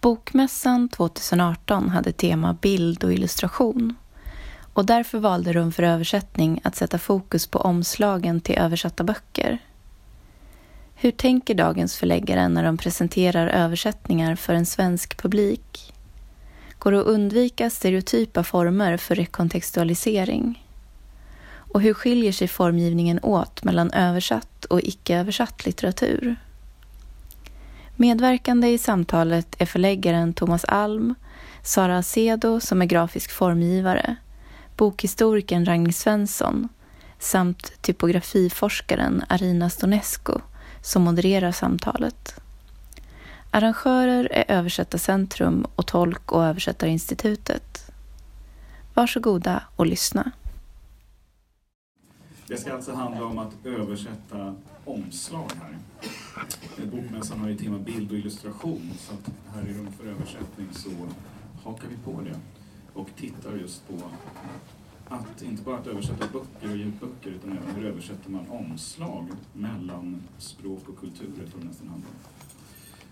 Bokmässan 2018 hade tema bild och illustration och därför valde Rum för översättning att sätta fokus på omslagen till översatta böcker. Hur tänker dagens förläggare när de presenterar översättningar för en svensk publik? Går det att undvika stereotypa former för rekontextualisering? Och hur skiljer sig formgivningen åt mellan översatt och icke-översatt litteratur? Medverkande i samtalet är förläggaren Thomas Alm, Sara Acedo som är grafisk formgivare, bokhistorikern Ragnhild Svensson samt typografiforskaren Arina Stonescu som modererar samtalet. Arrangörer är Översättarcentrum och Tolk och översättarinstitutet. Varsågoda och lyssna. Det ska alltså handla om att översätta omslag här. Bokmässan har ju tema bild och illustration så att här i Rum för översättning så hakar vi på det och tittar just på att inte bara att översätta böcker och ljudböcker utan även hur översätter man omslag mellan språk och kulturer tror det nästan handlar.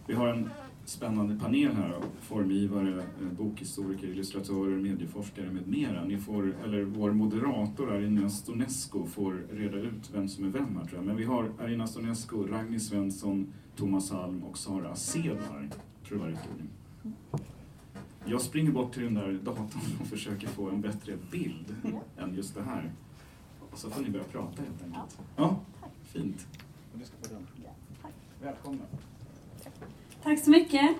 Vi har en spännande panel här av formgivare, eh, bokhistoriker, illustratörer, medieforskare med mera. Ni får, eller vår moderator Arina Stonescu får reda ut vem som är vem här tror jag. Men vi har Arina Stonescu, Ragnhild Svensson, Thomas Alm och Sara Sedlar. Tror jag var rätt. Jag springer bort till den där datorn och försöker få en bättre bild än just det här. Och så får ni börja prata helt enkelt. Ja, fint. Välkomna. Tack så mycket.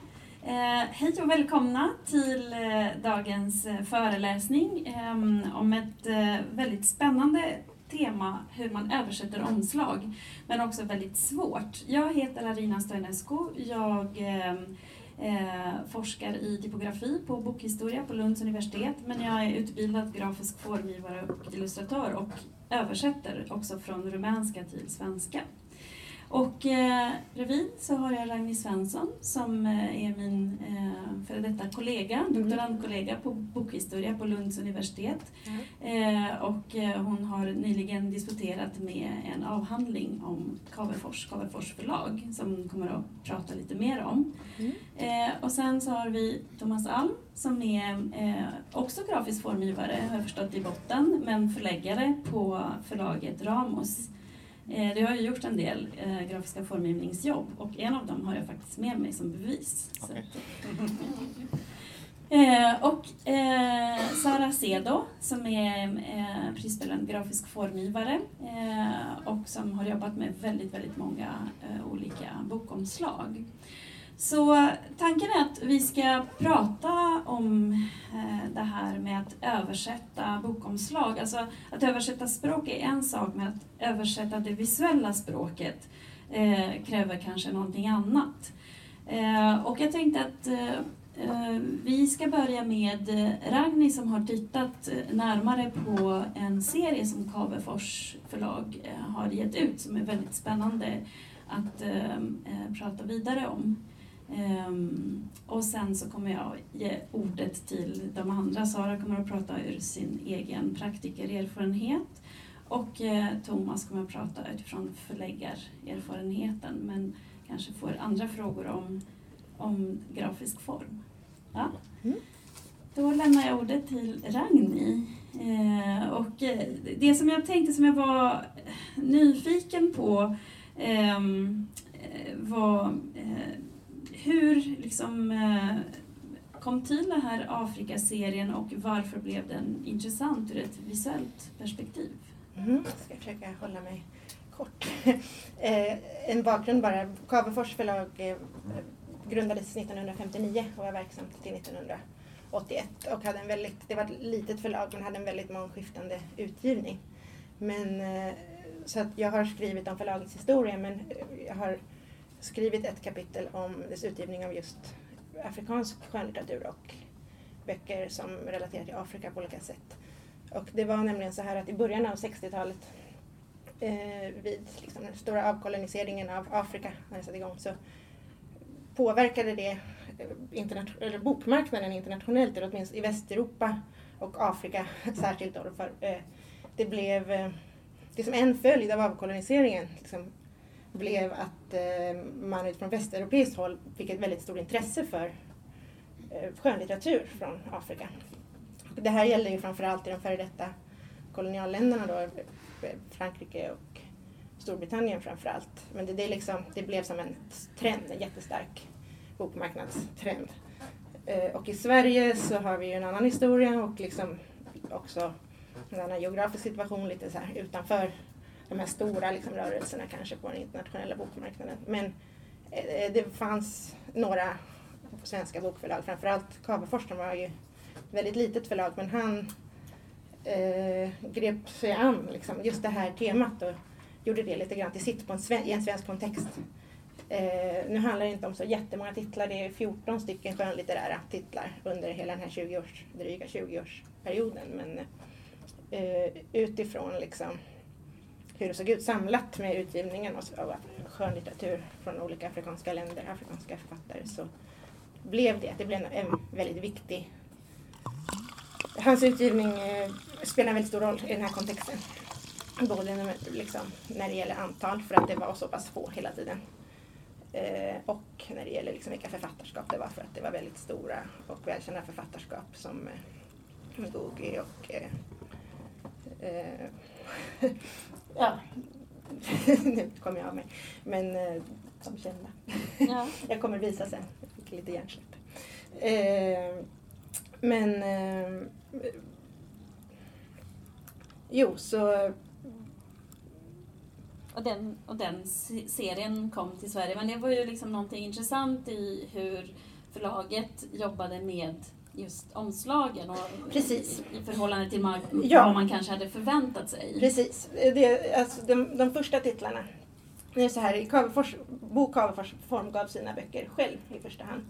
Eh, hej och välkomna till eh, dagens eh, föreläsning eh, om ett eh, väldigt spännande tema hur man översätter omslag, men också väldigt svårt. Jag heter Arina Stoinescu. Jag ehm, eh, forskar i typografi på bokhistoria på Lunds universitet, men jag är utbildad grafisk formgivare och illustratör och översätter också från rumänska till svenska. Och eh, bredvid så har jag Ragnhild Svensson som eh, är min eh, före detta kollega, mm. doktorandkollega på bokhistoria på Lunds universitet. Mm. Eh, och eh, hon har nyligen disputerat med en avhandling om Kaverfors, Kaverfors förlag som hon kommer att prata lite mer om. Mm. Eh, och sen så har vi Thomas Alm som är eh, också grafisk formgivare har jag förstått i botten, men förläggare på förlaget Ramos det har ju gjort en del eh, grafiska formgivningsjobb och en av dem har jag faktiskt med mig som bevis. Okay. eh, och eh, Sara Sedo som är eh, prisbelönt grafisk formgivare eh, och som har jobbat med väldigt, väldigt många eh, olika bokomslag. Så tanken är att vi ska prata om eh, det här med att översätta bokomslag. Alltså att översätta språk är en sak, men att översätta det visuella språket eh, kräver kanske någonting annat. Eh, och jag tänkte att eh, eh, vi ska börja med Ragni som har tittat närmare på en serie som Cavefors förlag har gett ut som är väldigt spännande att prata vidare om. Um, och sen så kommer jag ge ordet till de andra. Sara kommer att prata ur sin egen praktikererfarenhet och eh, Thomas kommer att prata utifrån förläggarerfarenheten men kanske får andra frågor om, om grafisk form. Ja? Mm. Då lämnar jag ordet till Ragni. Eh, och eh, det som jag tänkte som jag var nyfiken på eh, var hur liksom, eh, kom till den här Afrikaserien och varför blev den intressant ur ett visuellt perspektiv? Mm, jag ska försöka hålla mig kort. eh, en bakgrund bara. Cavefors förlag eh, grundades 1959 och var verksamt till 1981 och hade en väldigt, det var ett litet förlag men hade en väldigt mångskiftande utgivning. Men, så att jag har skrivit om förlagets historia men jag har skrivit ett kapitel om dess utgivning av just afrikansk skönlitteratur och böcker som relaterar till Afrika på olika sätt. Och det var nämligen så här att i början av 60-talet eh, vid liksom, den stora avkoloniseringen av Afrika när det satte igång så påverkade det eh, eller bokmarknaden internationellt, eller åtminstone i Västeuropa och Afrika särskilt. Då, för, eh, det blev eh, det som en följd av avkoloniseringen liksom, blev att eh, man från västeuropeiskt håll fick ett väldigt stort intresse för eh, skönlitteratur från Afrika. Och det här gäller ju framförallt i de före detta kolonialländerna då, eh, Frankrike och Storbritannien framförallt. Men det, det, liksom, det blev som en trend, en jättestark bokmarknadstrend. Och i Sverige så har vi ju en annan historia och liksom också en annan geografisk situation lite så här utanför de här stora liksom, rörelserna kanske på den internationella bokmarknaden. Men eh, det fanns några svenska bokförlag, framförallt Cavefors som var ju ett väldigt litet förlag men han eh, grep sig an liksom, just det här temat och gjorde det lite grann till sitt på en i en svensk kontext. Eh, nu handlar det inte om så jättemånga titlar, det är 14 stycken skönlitterära titlar under hela den här 20 års, dryga 20-årsperioden. Men eh, utifrån liksom hur det såg ut samlat med utgivningen av skönlitteratur från olika afrikanska länder, afrikanska författare, så blev det, det blev en väldigt viktig Hans utgivning eh, spelar en väldigt stor roll i den här kontexten. Både liksom, när det gäller antal, för att det var så pass få hela tiden. Eh, och när det gäller liksom vilka författarskap det var, för att det var väldigt stora och välkända författarskap som eh, Ngugi och eh, eh ja, nu kommer jag av mig. Men eh, som kända. Ja. jag kommer visa sen. Jag fick lite hjärnsläpp. Eh, men eh, jo, så och den, och den serien kom till Sverige. Men det var ju liksom någonting intressant i hur förlaget jobbade med just omslagen och Precis. i förhållande till man, ja. vad man kanske hade förväntat sig. Precis. Det, alltså, de, de första titlarna, det är så här, Cavefors, Bo Cavefors formgav sina böcker själv i första hand.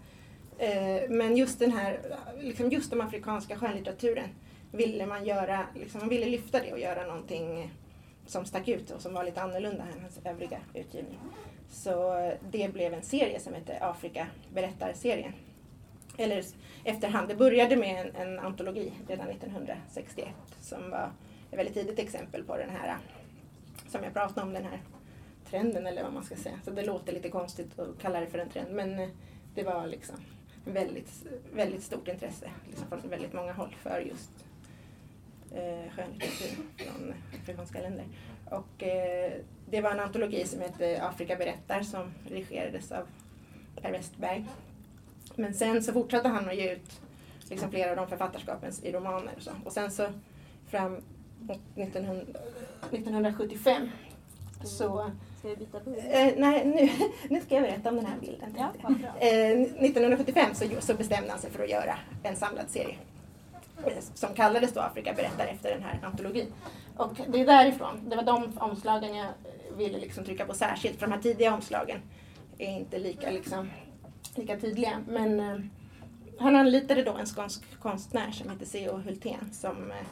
Eh, men just den här, liksom just den afrikanska skönlitteraturen ville man göra, liksom, man ville lyfta det och göra någonting som stack ut och som var lite annorlunda än hans övriga utgivning. Så det blev en serie som hette Afrika berättarserien. Eller efterhand, det började med en, en antologi redan 1961 som var ett väldigt tidigt exempel på den här, som jag pratade om, den här trenden eller vad man ska säga. Så det låter lite konstigt att kalla det för en trend men eh, det var liksom väldigt, väldigt stort intresse liksom från väldigt många håll för just eh, skönlitteratur från afrikanska länder. Och, eh, det var en antologi som hette Afrika berättar som redigerades av Per Westberg. Men sen så fortsatte han att ge ut liksom flera av de författarskapen i romaner och så. Och sen så fram mot 1900, 1975 så Ska vi byta bild? Eh, nej, nu, nu ska jag berätta om den här bilden. Ja, eh, 1975 så, så bestämde han sig för att göra en samlad serie som kallades då Afrika berättar efter den här antologin. Och det är därifrån, det var de omslagen jag ville liksom trycka på särskilt, för de här tidiga omslagen är inte lika, liksom, lika tydliga. Men eh, han anlitade då en skånsk konstnär som heter C.O. Hultén som eh,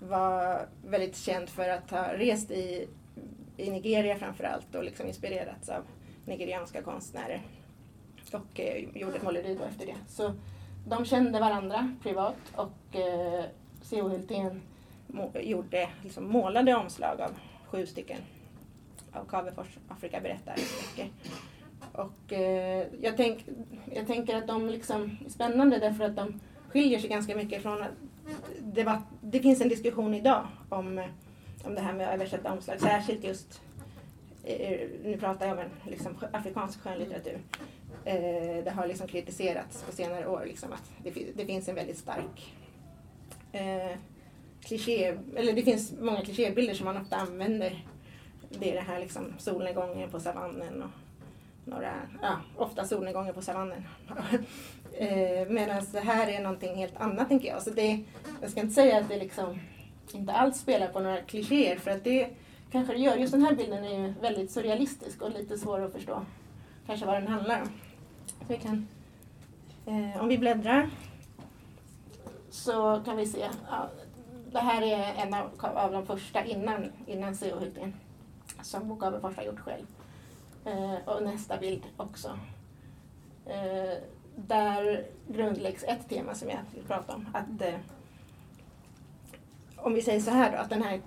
var väldigt känd för att ha rest i, i Nigeria framförallt och liksom inspirerats av nigerianska konstnärer. Och eh, gjorde ett måleri då efter det. Så de kände varandra privat och eh, C.O. Hultén gjorde, liksom, målade omslag av sju stycken av Cavefors Afrika berättar-böcker. Och eh, jag, tänk, jag tänker att de liksom är spännande därför att de skiljer sig ganska mycket från det, var, det finns en diskussion idag om, eh, om det här med att översätta omslag, särskilt just eh, nu pratar jag om en liksom, afrikansk skönlitteratur eh, det har liksom kritiserats på senare år liksom att det, det finns en väldigt stark eh, kliché, eller det finns många klichébilder som man ofta använder. Det är det här liksom solnedgången på savannen och några, ja, ofta solnedgångar på savannen. eh, Medan det här är någonting helt annat tänker jag. Så det, jag ska inte säga att det liksom inte alls spelar på några klichéer för att det kanske det gör. Just den här bilden är ju väldigt surrealistisk och lite svår att förstå kanske vad den handlar om. Vi kan, eh, om vi bläddrar så kan vi se. Ja, det här är en av, av de första innan, innan CO Hultén som Bo har gjort själv. Eh, och nästa bild också. Eh, där grundläggs ett tema som jag vill prata om. Att, eh, om vi säger så här då, att den här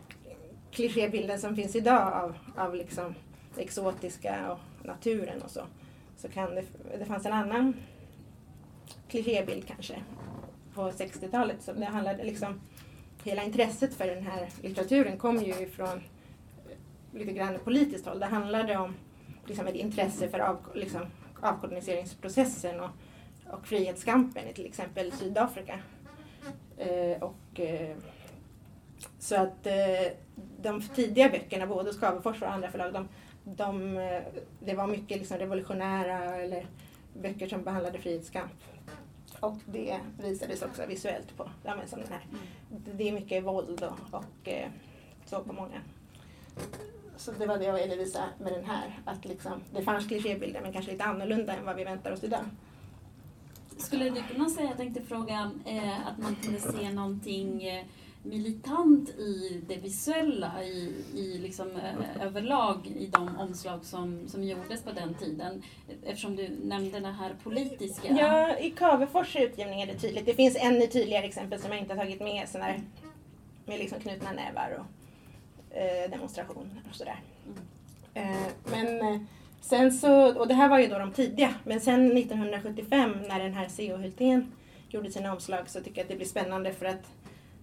klichébilden som finns idag av, av liksom det exotiska och naturen och så så kan det, det fanns en annan klichébild kanske på 60-talet. Så det handlade liksom, hela intresset för den här litteraturen kom ju ifrån lite grann politiskt håll. Det handlade om liksom, ett intresse för av, liksom, avkoloniseringsprocessen och, och frihetskampen i till exempel Sydafrika. Eh, och, eh, så att eh, de tidiga böckerna, både hos Cavefors och andra förlag, de, de, eh, det var mycket liksom revolutionära eller böcker som behandlade frihetskamp. Och det visades också visuellt på, ja, men som den här. Det är mycket våld och, och eh, så på många. Så det var det jag ville visa med den här, att liksom, det fanns klichébilder men kanske lite annorlunda än vad vi väntar oss idag. Skulle du kunna säga, jag tänkte fråga, eh, att man kunde se någonting eh, militant i det visuella i, i liksom, eh, överlag i de omslag som, som gjordes på den tiden? Eftersom du nämnde det här politiska. Ja, i Cavefors utgivning är det tydligt. Det finns ännu tydligare exempel som jag inte har tagit med, här, med liksom knutna nävar och demonstration och sådär. Eh, men eh, sen så, och det här var ju då de tidiga, men sen 1975 när den här C.O. Hultén gjorde sina omslag så tycker jag att det blir spännande för att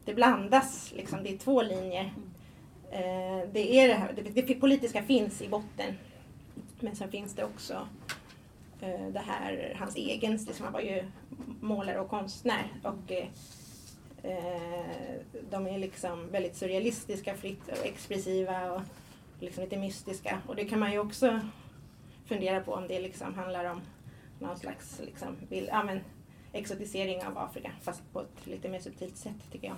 det blandas, liksom, det är två linjer. Eh, det, är det, här, det, det politiska finns i botten. Men sen finns det också eh, det här, hans egen, liksom, han var ju målare och konstnär. Och, eh, eh, de är liksom väldigt surrealistiska, fritt och expressiva och liksom lite mystiska. Och det kan man ju också fundera på om det liksom handlar om någon slags liksom, bild, ja, men, exotisering av Afrika fast på ett lite mer subtilt sätt tycker jag.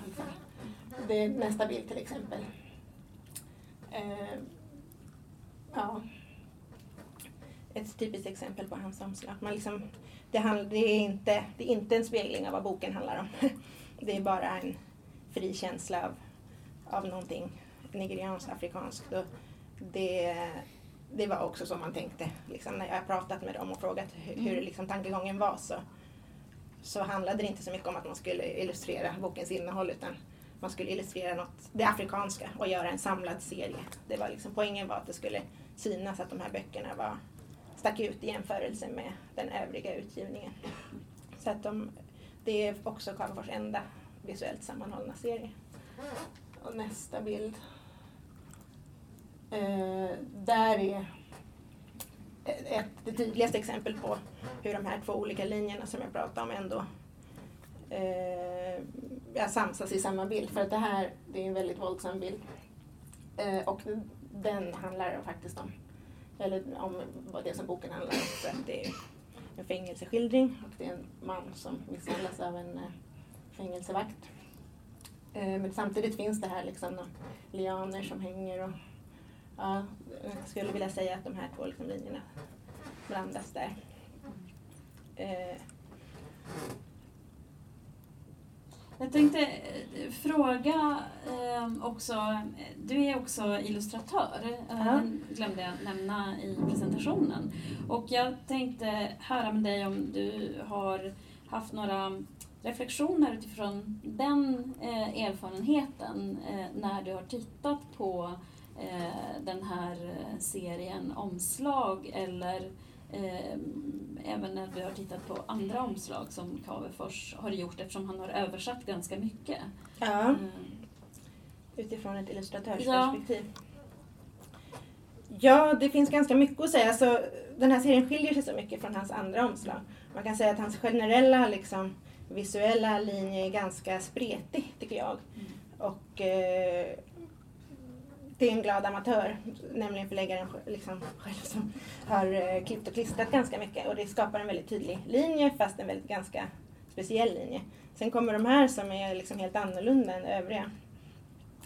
Det är nästa bild till exempel. Eh, ja. Ett typiskt exempel på hans omslag. Man liksom, det, det, är inte, det är inte en spegling av vad boken handlar om. Det är bara en fri känsla av, av någonting nigerianskt, afrikanskt. Och det, det var också så man tänkte liksom, när jag pratat med dem och frågat hur, hur liksom, tankegången var. Så, så handlade det inte så mycket om att man skulle illustrera bokens innehåll utan man skulle illustrera något, det afrikanska och göra en samlad serie. Det var liksom, poängen var att det skulle synas att de här böckerna var, stack ut i jämförelse med den övriga utgivningen. Så att de, det är också Cavefors enda visuellt sammanhållna serie. Och nästa bild. Eh, där är ett, det tydligaste exempel på hur de här två olika linjerna som jag pratade om ändå eh, samsas i samma bild. För att det här det är en väldigt våldsam bild. Eh, och den handlar faktiskt om, eller om det som boken handlar om. Så att det är en fängelseskildring och det är en man som misshandlas av en eh, fängelsevakt. Eh, men samtidigt finns det här liksom lianer som hänger och ja, jag skulle vilja säga att de här två liksom linjerna blandas där. Eh, jag tänkte eh, fråga eh, också, du är också illustratör, eh, Ja. glömde jag nämna i presentationen. Och jag tänkte höra med dig om du har haft några reflektioner utifrån den erfarenheten när du har tittat på den här serien omslag eller även när du har tittat på andra omslag som Cavefors har gjort eftersom han har översatt ganska mycket. Ja, Mm. utifrån ett illustratörsperspektiv. Ja. det finns ganska mycket att säga. Alltså, den här serien skiljer sig så mycket från hans andra omslag. Man kan säga att hans generella liksom, visuella linje är ganska spretig, tycker jag. Mm. Och eh, det är en glad amatör, nämligen förläggaren liksom, själv som har eh, klippt och klistrat ganska mycket och det skapar en väldigt tydlig linje fast en väldigt ganska speciell linje. Sen kommer de här som är liksom helt annorlunda än övriga.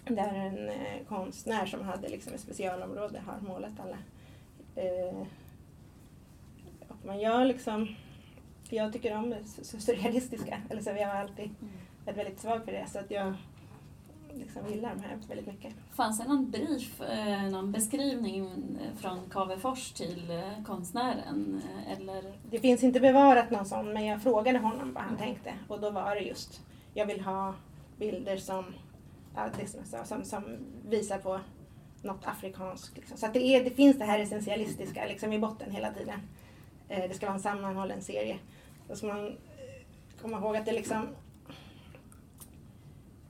Där en eh, konstnär som hade liksom ett specialområde har målat alla. Eh, och man gör liksom, jag tycker om det su- su- surrealistiska, eller så jag har alltid varit väldigt svag för det så att jag liksom gillar de här väldigt mycket. Fanns det någon brief, eh, någon beskrivning eh, från Cavefors till eh, konstnären? Eller? Det finns inte bevarat någon sån men jag frågade honom vad han tänkte och då var det just, jag vill ha bilder som, ja, det som, sa, som, som visar på något afrikanskt. Liksom. Så att det, är, det finns det här essentialistiska liksom, i botten hela tiden. Det ska vara en sammanhållen serie. Och så man, komma ihåg att det liksom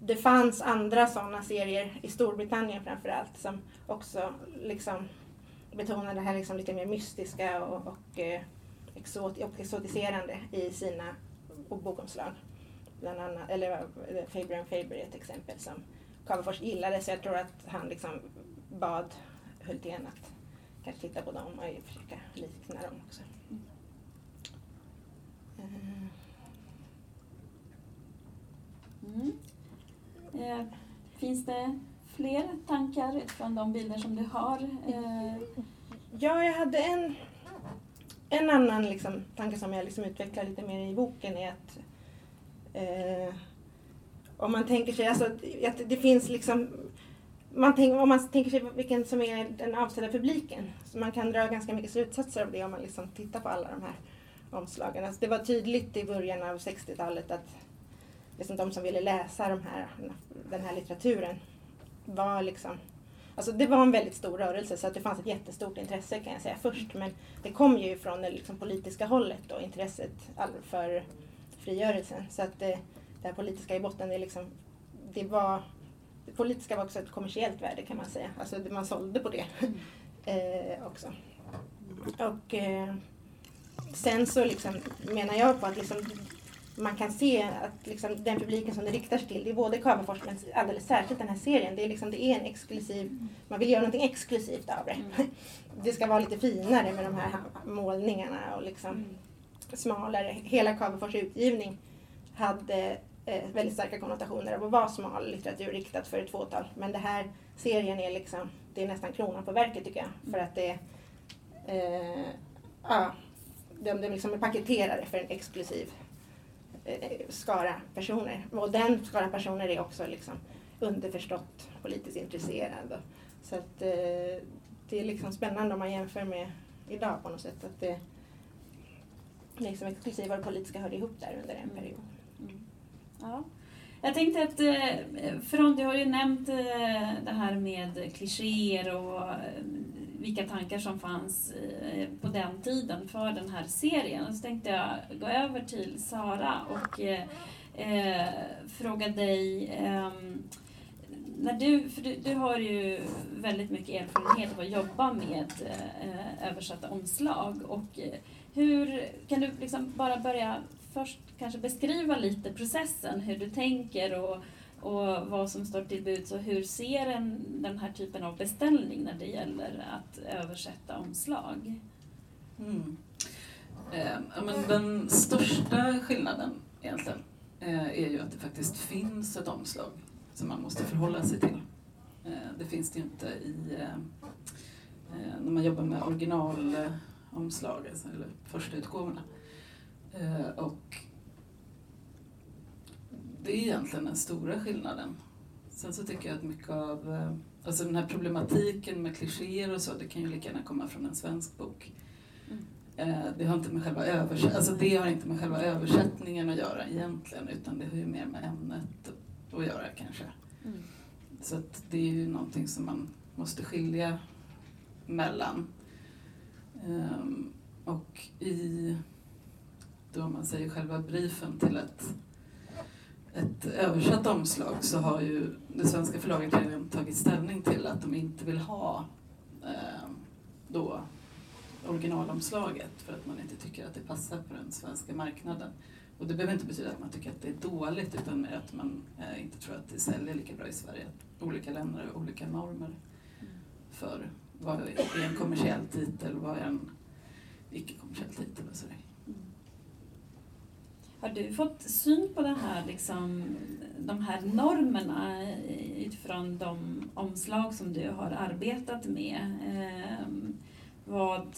det fanns andra sådana serier i Storbritannien framförallt som också liksom betonade det här liksom lite mer mystiska och, och, eh, exot, och exotiserande i sina bokomslag. Bland annat, eller eh, Faber and Faber är ett exempel som Cavefors gillade så jag tror att han liksom bad Hultén att kanske titta på dem och försöka likna dem också. Mm. Eh, finns det fler tankar från de bilder som du har? Eh, Ja, jag hade en, en annan liksom, tanke som jag liksom utvecklar lite mer i boken är att eh, om man tänker sig, alltså att det finns liksom man tänk, om man tänker sig vilken som är den avsedda publiken, så man kan dra ganska mycket slutsatser av det om man liksom tittar på alla de här omslagen. Alltså det var tydligt i början av 60-talet att liksom de som ville läsa de här, den här litteraturen var liksom Alltså det var en väldigt stor rörelse så att det fanns ett jättestort intresse kan jag säga först. Men det kom ju från det liksom politiska hållet och intresset för frigörelsen. Så att det, det här politiska i botten, det, liksom, det var det politiska var också ett kommersiellt värde kan man säga. Alltså man sålde på det eh, också. Och eh, sen så liksom menar jag på att liksom man kan se att liksom den publiken som det riktar sig till, det är både Cavefors men alldeles särskilt den här serien. Det är, liksom, det är en exklusiv, man vill göra någonting exklusivt av det. Mm. Det ska vara lite finare med de här målningarna och liksom mm. smalare. Hela Cavefors utgivning hade eh, väldigt starka konnotationer av att vara smal litteratur riktat för ett fåtal. Men den här serien är liksom, det är nästan kronan på verket tycker jag. För att det eh, ja, de, de liksom är paketerade för en exklusiv skara personer. Och den skara personer är också liksom underförstått politiskt intresserad. Så att, eh, det är liksom spännande om man jämför med idag på något sätt. Att det liksom exklusiva och politiska hörde ihop där under en mm. period. Mm. Ja. Jag tänkte att eh, Front, har ju nämnt det här med klichéer och vilka tankar som fanns eh, på den tiden för den här serien. Så tänkte jag gå över till Sara och eh, eh fråga dig eh, när du, för du, du, har ju väldigt mycket erfarenhet av att jobba med eh, översatta omslag. Och, eh, hur, kan du liksom bara börja först kanske beskriva lite processen, hur du tänker och och vad som står till buds och hur ser en, den här typen av beställning när det gäller att översätta omslag? Mm. Eh, men den största skillnaden egentligen eh, är ju att det faktiskt finns ett omslag som man måste förhålla sig till. Eh, det finns det ju inte i eh, eh när man jobbar med originalomslag, alltså, eller första utgåvorna. Eh, och det är egentligen den stora skillnaden. Sen så tycker jag att mycket av eh, alltså den här problematiken med klichéer och så, det kan ju lika gärna komma från en svensk bok. Mm. Eh, det har, inte med själva övers alltså det har inte med själva översättningen att göra egentligen, utan det har ju mer med ämnet att göra kanske. Mm. Så att det är ju någonting som man måste skilja mellan. Um, och i, då man säger själva briefen till ett ett översatt omslag så har ju det svenska förlaget redan tagit ställning till att de inte vill ha eh, då originalomslaget för att man inte tycker att det passar på den svenska marknaden. Och det behöver inte betyda att man tycker att det är dåligt utan mer att man eh, inte tror att det säljer lika bra i Sverige. Olika länder har olika normer för vad är en kommersiell titel och vad är en icke-kommersiell titel och sådär. Har du fått syn på det här, liksom, de här normerna utifrån de omslag som du har arbetat med? Eh, vad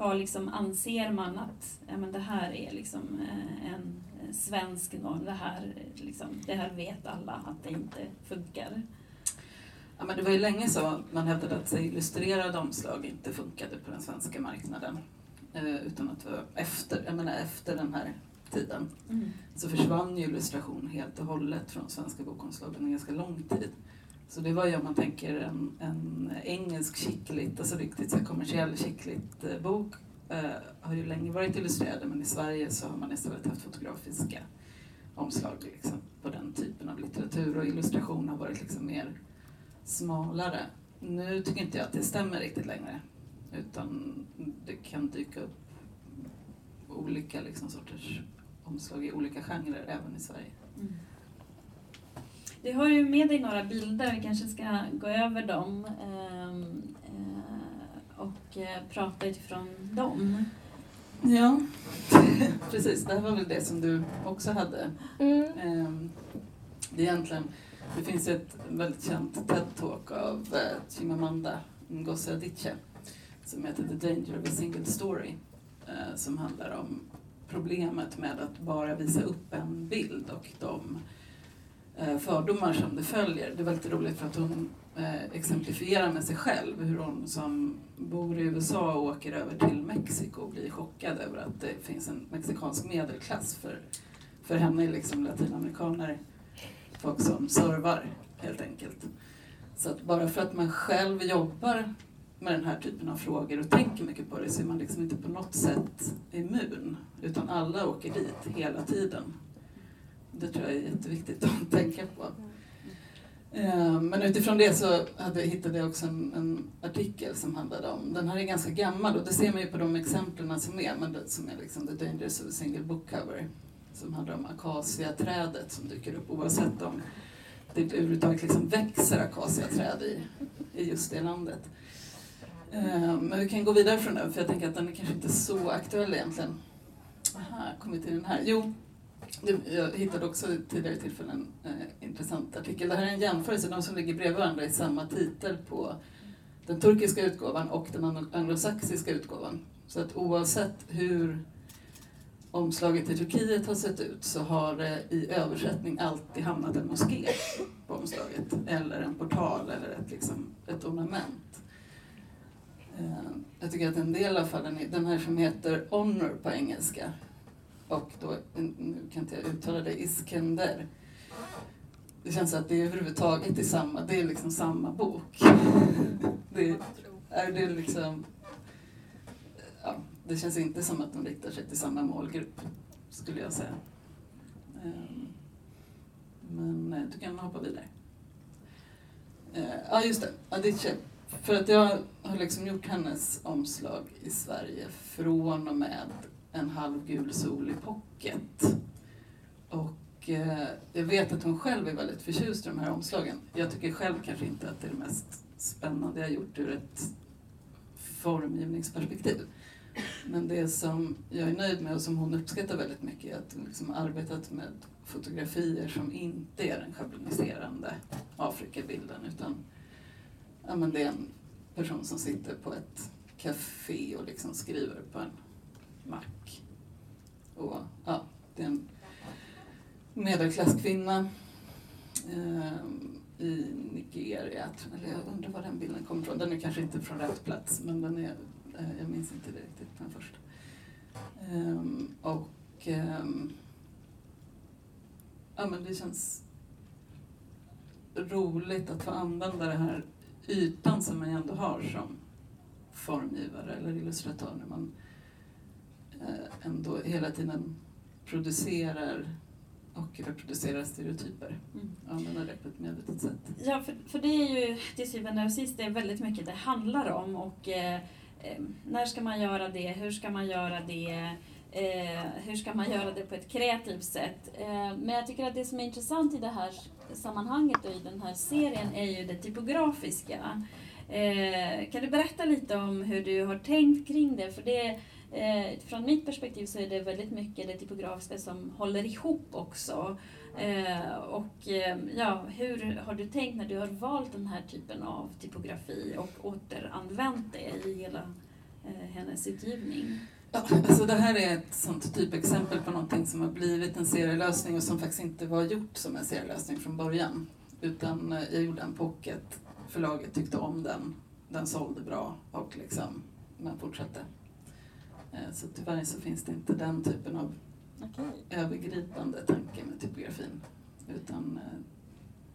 vad liksom anser man att ja, men det här är liksom eh, en svensk norm, det här, liksom, det här vet alla att det inte funkar? Ja, men det var ju länge så man hävdade att illustrerade omslag inte funkade på den svenska marknaden. Eh, utan att efter, jag menar, efter den här tiden mm. så försvann ju illustration helt och hållet från svenska bokomslag under ganska lång tid. Så det var ju om man tänker en, en engelsk chicklit, alltså riktigt så kommersiell chicklit-bok eh, har ju länge varit illustrerade men i Sverige så har man istället haft fotografiska omslag liksom, på den typen av litteratur och illustration har varit liksom mer smalare. Nu tycker inte jag att det stämmer riktigt längre utan det kan dyka upp olika liksom, sorters omslag i olika genrer även i Sverige. Mm. Du har ju med dig några bilder, vi kanske ska gå över dem ehm, eh, och eh, prata utifrån dem. Ja, precis. Det här var väl det som du också hade. Mm. Ehm, Det, är egentligen, det finns ett väldigt känt TED-talk av eh, Chimamanda Ngozi Adichie som heter The Danger of a Single Story eh, som handlar om problemet med att bara visa upp en bild och de eh, fördomar som det följer. Det är väldigt roligt för att hon eh, exemplifierar med sig själv hur hon som bor i USA och åker över till Mexiko och blir chockad över att det finns en mexikansk medelklass. För, för henne är liksom latinamerikaner folk som servar helt enkelt. Så att bara för att man själv jobbar med den här typen av frågor och tänker mycket på det så är man liksom inte på något sätt immun. Utan alla åker dit hela tiden. Det tror jag är jätteviktigt att tänka på. Eh, men utifrån det så hade, hittade jag också en, en artikel som handlade om, den här är ganska gammal och det ser man ju på de exemplen som är, men det, som är liksom The Dangers of a Single Book Cover. Som handlar om akaciaträdet som dyker upp oavsett om det överhuvudtaget liksom växer akaciaträd i, i just det landet. Eh, men vi kan gå vidare från den för jag tänker att den är kanske inte så aktuell egentligen. Aha, kommit till den här. Jo, jag hittade också tidigare tillfällen en eh, intressant artikel. Det här är en jämförelse, de som ligger bredvid varandra i samma titel på den turkiska utgåvan och den anglosaxiska utgåvan. Så att oavsett hur omslaget i Turkiet har sett ut så har det i översättning alltid hamnat en moské på omslaget. Eller en portal eller ett, liksom, ett ornament. Eh, jag tycker att en del av fallen, den här som heter Honor på engelska och då, nu kan inte jag uttala det, Iskender. Det känns att det är överhuvudtaget är samma, det är liksom samma bok. Det är det liksom, ja, det känns inte som att de riktar sig till samma målgrupp, skulle jag säga. Eh, men eh, du kan hoppa vidare. Ja, just det. Adichie. För att jag har liksom gjort hennes omslag i Sverige från och med en halvgul sol i pocket. Och eh, jag vet att hon själv är väldigt förtjust i de här omslagen. Jag tycker själv kanske inte att det är det mest spännande jag har gjort ur ett formgivningsperspektiv. Men det som jag är nöjd med och som hon uppskattar väldigt mycket är att hon liksom arbetat med fotografier som inte är den schabloniserande Afrikabilden utan ja, men det är en person som sitter på ett café och liksom skriver på en mack. Och, ja, det är en medelklasskvinna eh, i Nigeria. Eller jag undrar var den bilden kommer ifrån. Den är kanske inte från rätt plats men den är, eh, jag minns inte det riktigt den första. Ehm, och eh, ja, men det känns roligt att få använda det här ytan som man ändå har som formgivare eller illustratör när man eh, ändå hela tiden producerar och reproducerar stereotyper Mm. använder det på ett medvetet sätt. Ja, för, för det är ju till syvende och sist det är väldigt mycket det handlar om. Och eh, eh, När ska man göra det? Hur ska man göra det? Eh, hur ska man göra det på ett kreativt sätt? Eh, men jag tycker att det som är intressant i det här sammanhanget och i den här serien är ju det typografiska. Eh, kan du berätta lite om hur du har tänkt kring det? För det eh, från mitt perspektiv så är det väldigt mycket det typografiska som håller ihop också. Eh, och eh, ja, hur har du tänkt när du har valt den här typen av typografi och återanvänt det i hela eh, hennes utgivning? Ja, alltså det här är ett sånt typexempel på någonting som har blivit en serielösning och som faktiskt inte var gjort som en serielösning från början. Utan eh, jag gjorde en pocket, förlaget tyckte om den, den sålde bra och liksom, man fortsatte. Eh, Så tyvärr så finns det inte den typen av Okej. övergripande tanke med typografin. Utan eh,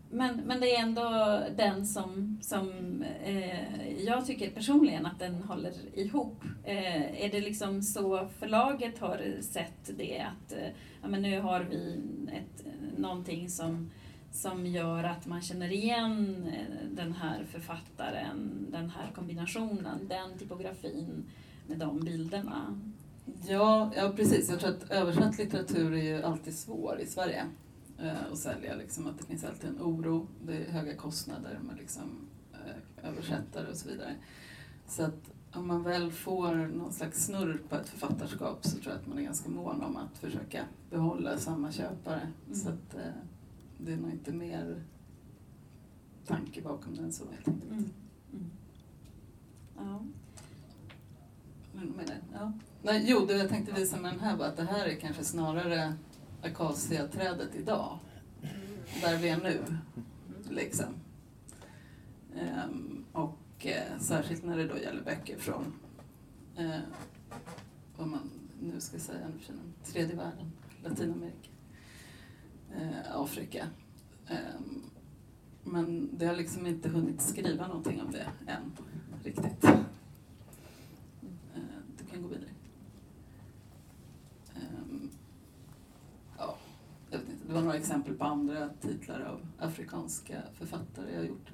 men, men det är ändå den som, som eh, jag tycker personligen att den håller ihop. Eh, är det liksom så förlaget har sett det att eh, ja, men nu har vi ett, någonting som, som gör att man känner igen eh, den här författaren, den här kombinationen, den typografin med de bilderna? Ja, ja, precis. Jag tror att översatt litteratur är ju alltid svår i Sverige eh, att sälja. Liksom, att det finns alltid en oro, det är höga kostnader med liksom, eh, översättare och så vidare. Så att om man väl får någon slags snurr på ett författarskap så tror jag att man är ganska mån om att försöka behålla samma köpare. Mm. Så att eh, det är nog inte mer tanke bakom den så helt enkelt. Mm. Mm. Ja. Men, men, ja. Nej, jo, det jag tänkte visa med den här var att det här är kanske snarare akaciaträdet idag. Där vi är nu. Liksom. Ehm, och eh, särskilt när det då gäller böcker från uh, vad man nu ska säga nu för tredje världen, Latinamerika, eh, Afrika. Ehm, men det har liksom inte hunnit skriva någonting om det än riktigt. Du kan gå vidare. Det var några exempel på andra titlar av afrikanska författare jag gjort.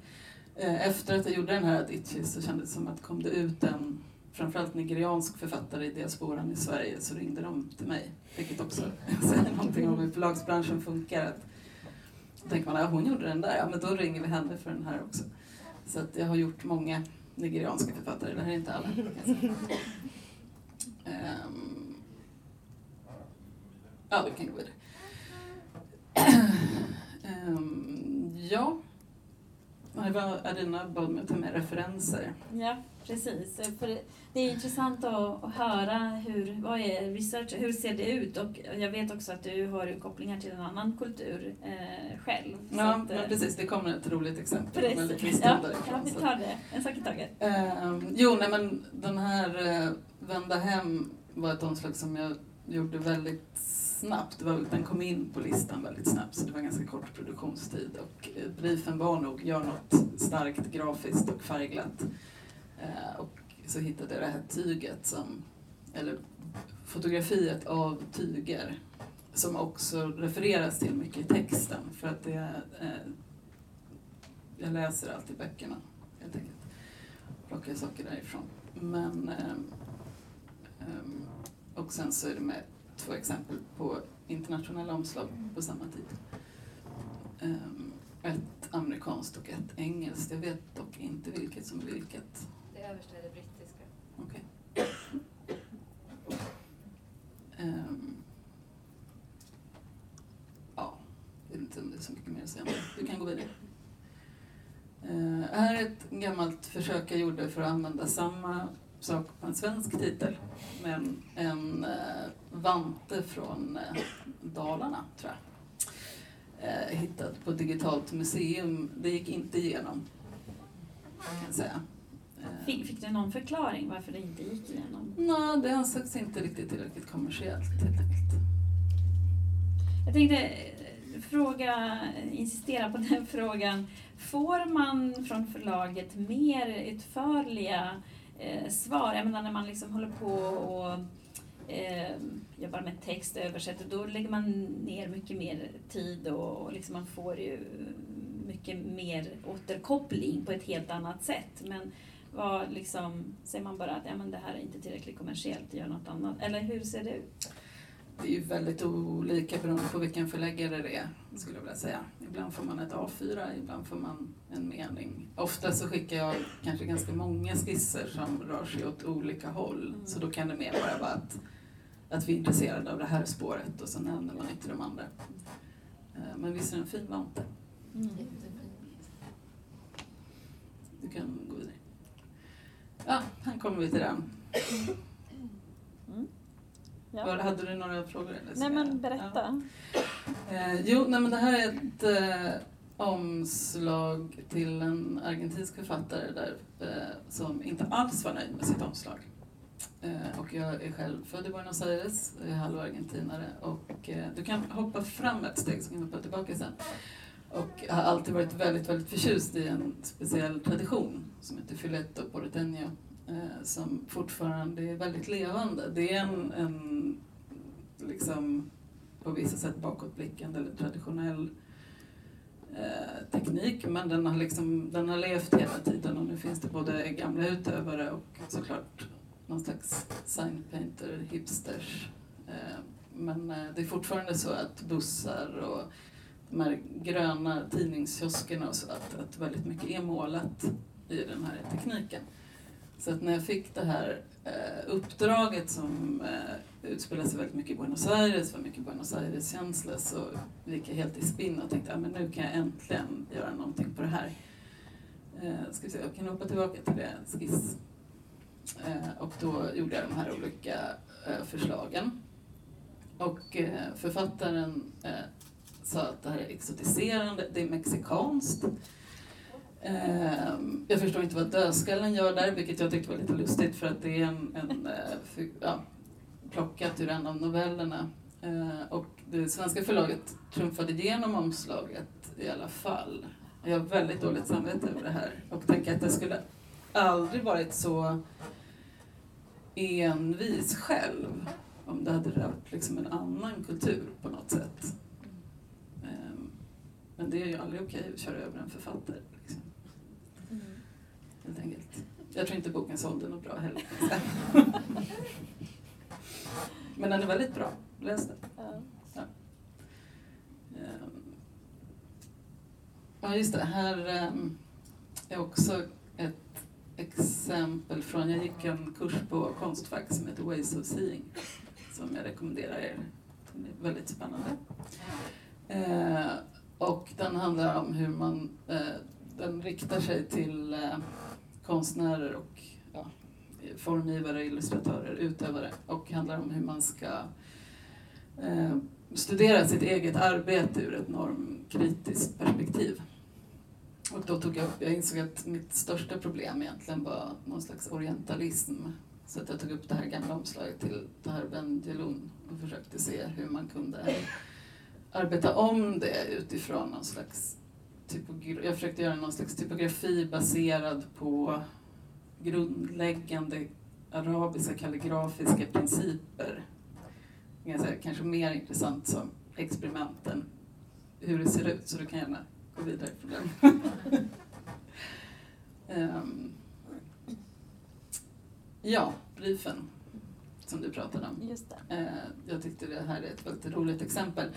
Eh, efter att jag gjorde den här Adichie så kändes det som att kom det ut en framförallt nigeriansk författare i diasporan i Sverige så ringde de till mig. Vilket också säger någonting om hur förlagsbranschen funkar. Att, då tänker man, ja hon gjorde den där, ja men då ringer vi henne för den här också. Så att jag har gjort många nigerianska författare, det här är inte alla. Um, ja, vi kan gå vidare um, ja. Adina bad mig att ta med referenser. Ja, precis. För det är intressant att, höra hur, vad är research, hur ser det ut? Och jag vet också att du har kopplingar till en annan kultur eh, själv. Ja, att, ja, precis. Det kommer ett roligt exempel. Precis. Ja, ja, vi tar det. En sak i taget. Uh, jo, nej men den här uh, Vända hem var ett omslag som jag gjorde väldigt snabbt. Det var, den kom in på listan väldigt snabbt så det var ganska kort produktionstid. Och eh, briefen var nog, gör något starkt grafiskt och färgglatt. Eh, och så hittade jag det här tyget som, eller fotografiet av tyger som också refereras till mycket i texten för att det eh, jag läser alltid böckerna helt enkelt. Plockar saker därifrån. Men eh, eh, och sen så är det med två exempel på internationella omslag på samma tid. Um, ett amerikanskt och ett engelskt. Jag vet dock inte vilket som är vilket. Det översta är det brittiska. Okej. Okay. Um, ehm, ja, jag vet inte om det är så mycket mer att säga om det. Du kan gå vidare. Uh, här är ett gammalt försök jag gjorde för att använda samma sak på en svensk titel. Men en eh, vante från eh, Dalarna, tror jag. Eh, hittad på Digitalt museum. Det gick inte igenom, kan jag säga. Eh. Fick, fick du någon förklaring varför det inte gick igenom? Nej, det ansågs inte riktigt tillräckligt kommersiellt helt enkelt. Jag tänkte eh, fråga, insistera på den frågan. Får man från förlaget mer utförliga eh, svar. Jag menar när man liksom håller på och eh, jobbar med text och översätter, då lägger man ner mycket mer tid och, och liksom man får ju mycket mer återkoppling på ett helt annat sätt. Men vad liksom, säger man bara att ja, men det här är inte tillräckligt kommersiellt, gör något annat? Eller hur ser det ut? Det är ju väldigt olika beroende på vilken förläggare det är, skulle jag vilja säga. Ibland får man ett A4, ibland får man en mening. Ofta så skickar jag kanske ganska många skisser som rör sig åt olika håll. Mm. Så då kan det mer bara vara att, att vi är intresserade av det här spåret och så nämner man inte de andra. Eh, men visst är det en fin vante? Mm. Du kan gå vidare. Ja, här kommer vi till den. Ja. Var, hade du några frågor? Eller nej men berätta. Ja. Eh, jo, nej, men det här är ett eh, omslag till en argentinsk författare där, eh, som inte alls var nöjd med sitt omslag. Eh, och jag är själv född i Buenos Aires, jag är halvargentinare och eh, du kan hoppa fram ett steg så kan vi hoppa tillbaka sen. Och har alltid varit väldigt, väldigt förtjust i en speciell tradition som heter Filetto Porteño eh, som fortfarande är väldigt levande. Det är en, en liksom på vissa sätt bakåtblickande eller traditionell eh, teknik men den har, liksom, den har levt hela tiden och nu finns det både gamla utövare och såklart någon slags signpainter, hipsters. Eh, men eh, det är fortfarande så att bussar och de här gröna tidningskioskerna och så, att, att väldigt mycket är målat i den här tekniken. Så att när jag fick det här eh, uppdraget som eh, utspelade utspelar sig väldigt mycket i Buenos Aires, var mycket Buenos Aires-känsla, så gick jag helt i spinn och tänkte att nu kan jag äntligen göra någonting på det här. Eh, ska vi se, jag kan hoppa tillbaka till det skiss. Och då gjorde jag de här olika förslagen. Och författaren sa att det här är exotiserande, det är mexikanskt. Ehm, jag förstår inte vad dödskallen gör där, vilket jag tyckte var lite lustigt för att det är en, en eh, ja, plockat ur en av novellerna. Eh, och det svenska förlaget trumfade igenom omslaget i alla fall. Jag har väldigt dåligt samvete över det här och tänker att jag skulle aldrig varit så envis själv om det hade rört liksom en annan kultur på något sätt. Ehm, men det är ju aldrig okej att köra över en författare. Helt enkelt. Jag tror inte boken sålde något bra heller. Men den är väldigt bra. Läs den. Ja. Ehm. Ja, just det. Här ehm, är också ett exempel från, jag gick en kurs på Konstfack som heter Ways of Seeing som jag rekommenderar er. Den är väldigt spännande. Eh, och den handlar om hur man, eh, den riktar sig till eh, konstnärer och ja, formgivare, illustratörer, utövare och handlar om hur man ska eh, studera sitt eget arbete ur ett normkritiskt perspektiv. Och då tog jag upp, jag insåg att mitt största problem egentligen var någon slags orientalism. Så att jag tog upp det här gamla omslaget till Tahar Ben och försökte se hur man kunde arbeta om det utifrån någon slags typografi. Jag försökte göra någon slags typografi baserad på grundläggande arabiska kalligrafiska principer. Kanske mer intressant som experimenten, hur det ser ut, så du kan gärna gå vidare från den. um, ja, briefen som du pratade om. Just det. Uh, jag tyckte det här är ett väldigt roligt exempel.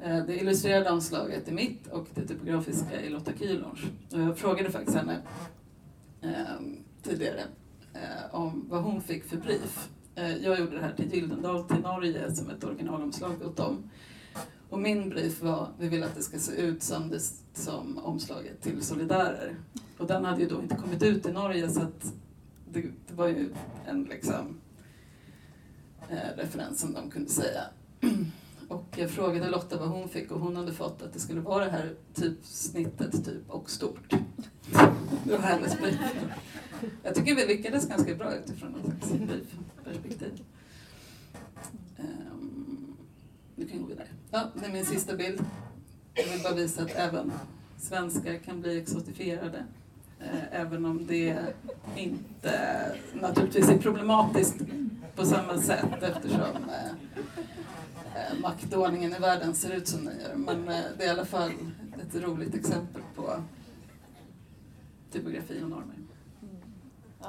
Eh, det illustrerade omslaget är mitt och det typografiska är Lotta Kühlhorns. Jag frågade faktiskt henne ehm, tidigare eh, om vad hon fick för brief. Eh, jag gjorde det här till Gyldendal till Norge som ett originalomslag åt dem. Och min brief var, vi vill att det ska se ut som, det, som omslaget till Solidarer. Och den hade ju då inte kommit ut i Norge så att det, det var ju en liksom, eh, referens som de kunde säga. Och jag frågade Lotta vad hon fick och hon hade fått att det skulle vara det här typsnittet typ och stort. Det var hennes brief. Jag tycker vi lyckades ganska bra utifrån ett slags briefperspektiv. Um, ehm, du kan gå vidare. Ja, det är min sista bild. Jag vill bara visa att även svenskar kan bli exotifierade. Eh, även om det inte naturligtvis är problematiskt på samma sätt eftersom eh, eh, maktordningen i världen ser ut som den gör. Men det är i alla fall ett roligt exempel på typografi och normer.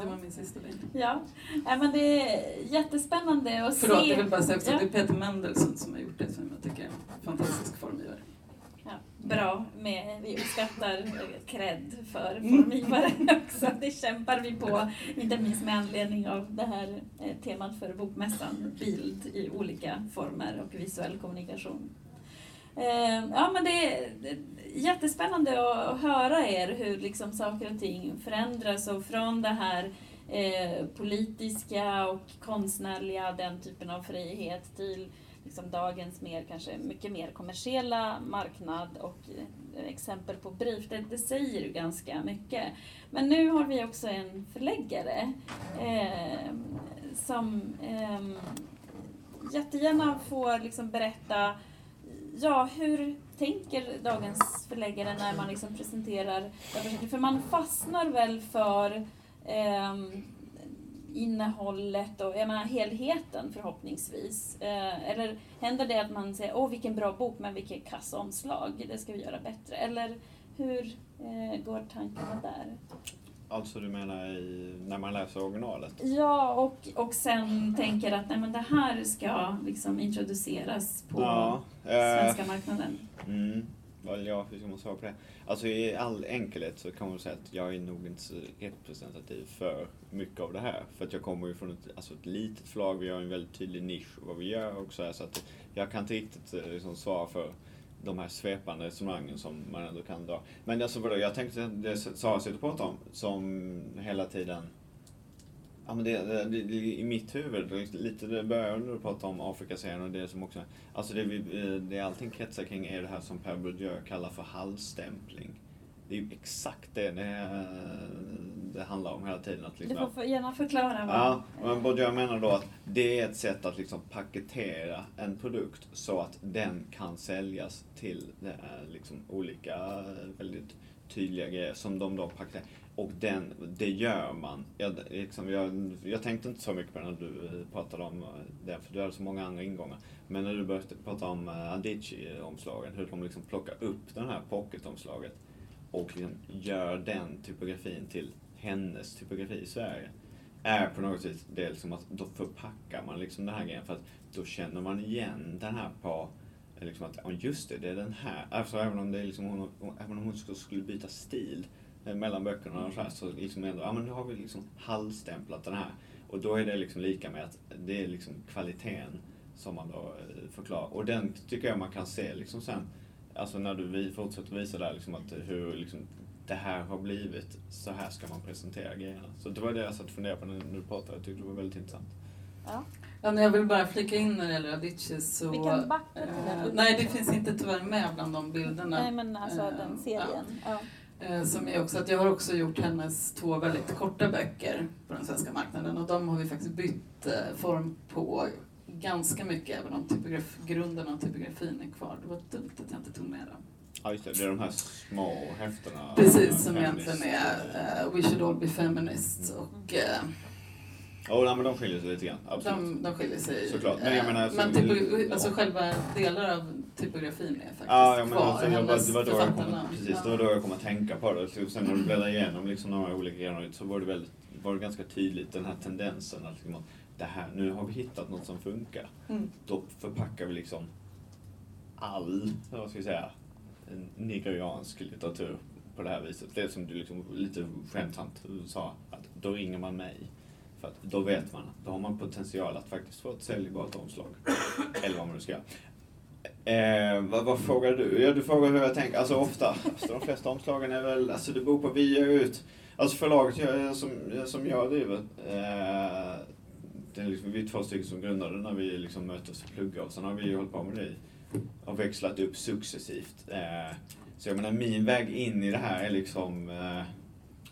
Det var min sista bild. Ja, men det är jättespännande att Förlåt, se. jag vill bara säga också Ja. det är Peter Mendelssohn som har gjort det som jag tycker är en fantastisk formgivare. Bra, med, vi uppskattar eh, cred för Mm. formgivare också. Det kämpar vi på, inte minst med anledning av det här eh, temat för bokmässan, bild i olika former och visuell kommunikation. Eh, Ja, men det är jättespännande att höra er hur liksom saker och ting förändras och från det här politiska och konstnärliga, den typen av frihet till liksom dagens mer, kanske mycket mer kommersiella marknad och eh, exempel på brief, det, det säger ju ganska mycket. Men nu har vi också en förläggare eh, som eh, jättegärna får liksom berätta ja, hur tänker dagens förläggare när man liksom presenterar? För man fastnar väl för eh, innehållet och jag menar, helheten förhoppningsvis. Eh, eller händer det att man säger åh vilken bra bok men vilket kass omslag, det ska vi göra bättre. Eller hur eh, går tankarna där? Alltså du menar i, när man läser originalet? Ja, och, och sen tänker att nej, men det här ska liksom introduceras på Ja, eh, svenska marknaden. Mm. Ja, hur ska man svara på det? Alltså i all enkelhet så kan man säga att jag är nog inte så representativ för mycket av det här. För att jag kommer ju från ett, alltså ett litet förlag, vi har en väldigt tydlig nisch vad vi gör och så här, Så att jag kan inte riktigt eh, liksom svara för de här svepande resonemangen som man ändå kan dra. Men alltså vadå, jag tänkte det Sara sitter och pratar om, som hela tiden Ja, men det, det, det, I mitt huvud, lite det börjar när du pratar om Afrikaserien och det som också... Alltså det, vi, det allting kretsar kring är det här som Per Bourdieu kallar för halvstämpling. Det är ju exakt det det, det handlar om hela tiden. Att liksom, du får gärna förklara. Vad... Ja, men Bourdieu menar då att det är ett sätt att liksom paketera en produkt så att den kan säljas till liksom olika väldigt tydliga grejer som de då paketerar. Och den, det gör man. Jag, liksom, jag, jag tänkte inte så mycket på det när du pratade om eh, det, för du hade så många andra ingångar. Men när du började prata om eh, Adichie-omslagen, hur de liksom plockar upp det här pocketomslaget och liksom gör den typografin till hennes typografi i Sverige. Är på något vis det liksom att då förpackar man liksom den här grejen för att då känner man igen den här på eh, liksom att, just det, det är den här. Alltså även om, det är liksom hon, även om hon skulle byta stil mellan böckerna och så här, så liksom ändå, ja men nu har vi liksom halvstämplat den här. Och då är det liksom lika med att det är liksom kvaliteten som man då eh, förklarar. Och den tycker jag man kan se liksom sen, alltså när du fortsätter visa där liksom att hur liksom det här har blivit, så här ska man presentera grejerna. Så det var det jag satt och funderade på när du pratade, jag tyckte det var väldigt intressant. Ja. Ja, jag vill bara flika in när det gäller Avicii så... Vi kan backa till den. Eh, nej, det finns inte tyvärr med bland de bilderna. Nej, men alltså eh, den serien. Ja. Ja. Eh, som är också att jag har också gjort hennes två väldigt korta böcker på den svenska marknaden och de har vi faktiskt bytt eh, form på ganska mycket även om typograf, grunden av typografin är kvar. Det var dumt att jag inte tog med dem. Ja just det, det är de här små häftena. Precis, som egentligen är uh, We should all be feminists mm. och uh, Oh, nej, men de skiljer sig lite grann. Absolut. De, de skiljer sig. Såklart. Men jag menar... Men typ, alltså själva delar av typografin är faktiskt ja, ja, men kvar. Alltså, jag, det, var då jag kom, precis, ja. det var då jag kom att tänka på det. Så sen när du bläddrar igenom liksom, här olika grejerna så var det, väldigt, var det ganska tydligt den här tendensen att liksom, det här, nu har vi hittat något som funkar. Mm. Då förpackar vi liksom all, vad ska vi säga, nigeriansk litteratur på det här viset. Det som du liksom lite skämtsamt sa, att då ringer man mig. För att då vet man, då har man potential att faktiskt få ett säljbart omslag. Eller vad man nu ska göra. Eh, vad, vad frågar du? Ja, du frågar hur jag tänker. Alltså ofta, alltså, de flesta omslagen är väl, alltså det beror på, vi gör ut, alltså förlaget jag, som, som jag driver, eh, det är liksom, vi är två stycken som grundade när vi liksom möttes och pluggade och sen har vi hållit på med det och växlat upp successivt. Eh, så jag menar, min väg in i det här är liksom eh,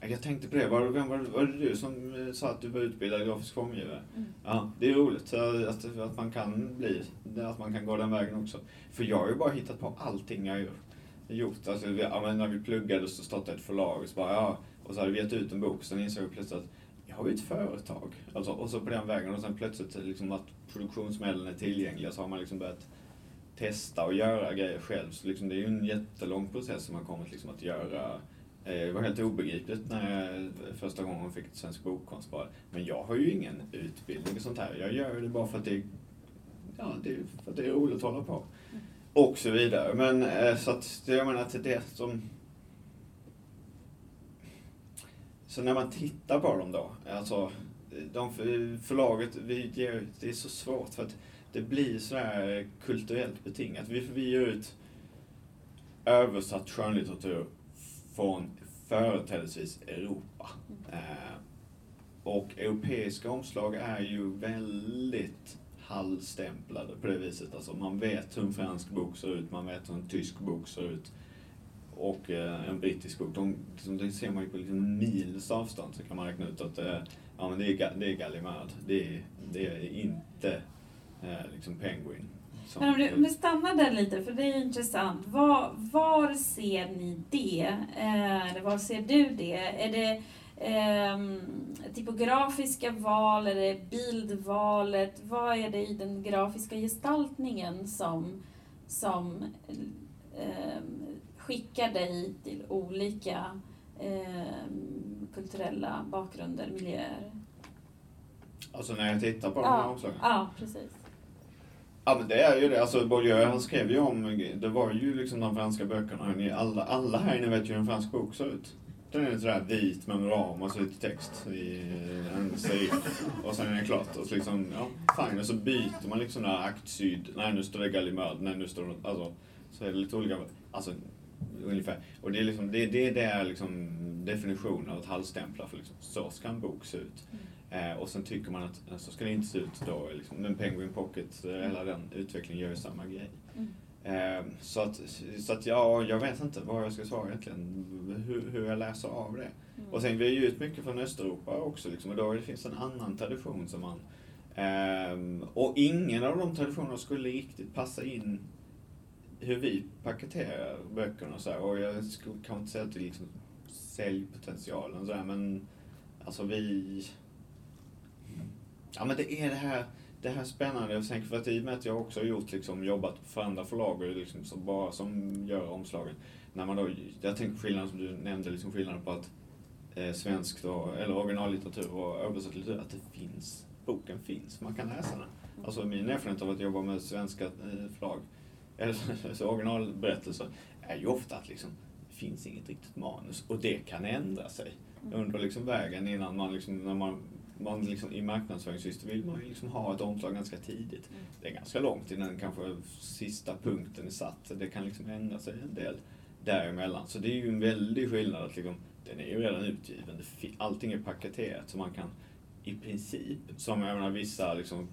jag tänkte på det, var, var, var, var det du som eh, sa att du var utbildad grafisk formgivare? Mm. Ja, det är roligt att, att man kan bli, att man kan gå den vägen också. För jag har ju bara hittat på allting jag har gjort. Alltså, ja, när vi pluggade så startade ett förlag och så bara, ja, och så hade vi gett ut en bok, sen insåg jag plötsligt att jag har ju ett företag. Alltså, och så på den vägen, och sen plötsligt liksom att produktionsmedlen är tillgängliga så har man liksom börjat testa och göra grejer själv. Så liksom, det är ju en jättelång process som har kommit liksom att göra det var helt obegripligt när jag första gången fick Svensk Bokkonst bara. Men jag har ju ingen utbildning och sånt här. Jag gör det bara för att det, ja, det, för att det är roligt att hålla på. Mm. Och så vidare. Men eh, så att jag menar att det som... Så när man tittar på dem då, alltså de förlaget vi ger det är så svårt för att det blir så här kulturellt betingat. Vi, vi ger ut översatt skönlitteratur från företrädesvis Europa. Eh, och europeiska omslag är ju väldigt halvstämplade på det viset. Alltså man vet hur en fransk bok ser ut, man vet hur en tysk bok ser ut. Och eh, en brittisk bok, de, liksom, det ser man ju på liksom mils avstånd så kan man räkna ut att eh, ja, men det är, det är Gallimard. Det är, det är inte eh, liksom Penguin. Men om du, om du stannar där lite, för det är intressant. Var, var ser ni det? Eh, eller var ser du det? Är det eh, typografiska val, är det bildvalet? Vad är det i den grafiska gestaltningen som, som eh, skickar dig till olika eh, kulturella bakgrunder, miljöer? Alltså när jag tittar på de här omslagen? Ja, precis. Ja men det är ju det. Alltså Bourdieu han skrev ju om, det var ju liksom de franska böckerna. Alla, alla här inne vet ju hur en fransk bok ser ut. Den är sådär vit med ram och så lite text i en serif. Och sen är det klart. Och så liksom, ja, fine. Och så byter man liksom där akt syd. Nej nu står det Gallimard. Nej nu står det, alltså. Så är det lite olika, alltså ungefär. Och det är liksom, det, det, det är liksom definitionen av ett halvstämplar för liksom, så ska en bok se ut. Mm. Eh, och sen tycker man att så ska det inte se ut då. Liksom. Men Penguin Pocket, eh, hela den utvecklingen gör ju samma grej. Mm. Eh, så att, så att ja, jag vet inte vad jag ska svara egentligen. Hur, hur jag läser av det. Mm. Och sen vi ju ut mycket från Östeuropa också. Liksom, och då det finns en annan tradition som man... Eh, och ingen av de traditionerna skulle riktigt passa in hur vi paketerar böckerna och så här. Och jag skulle kanske inte säga att det är liksom säljpotentialen så här, men alltså vi Ja men det är det här, det här spännande. Jag tänker för att i och med att jag också har gjort, liksom, jobbat för andra förlag och liksom, som bara som gör omslagen. När man då, jag tänker skillnaden som du nämnde, liksom skillnaden på att eh, svensk då, eller originallitteratur och översatt litteratur, att det finns, boken finns, man kan läsa den. Alltså min erfarenhet av att jobba med svenska eh, förlag, eller så alltså, originalberättelser, är ju ofta att liksom, det finns inget riktigt manus och det kan ändra sig under liksom vägen innan man, liksom, när man man liksom, I marknadsföringssyfte vill man ju liksom ha ett omslag ganska tidigt. Mm. Det är ganska långt innan kanske sista punkten är satt. Det kan liksom ändra sig en del däremellan. Så det är ju en väldig skillnad. att liksom, Den är ju redan utgiven. Allting är paketerat så man kan i princip, som jag menar vissa liksom,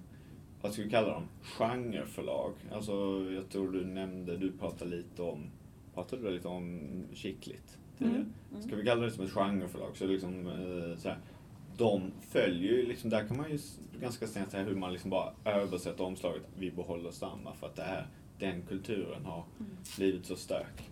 vad ska vi kalla dem, genreförlag. Alltså jag tror du nämnde, du pratade lite om, pratade du lite om? Mm. Mm. Ska vi kalla det som ett genreförlag? Så liksom, eh, så här, de följer ju, liksom, där kan man ju ganska snällt säga hur man liksom bara översätter omslaget. Vi behåller samma för att det här, den kulturen har mm. blivit så stark.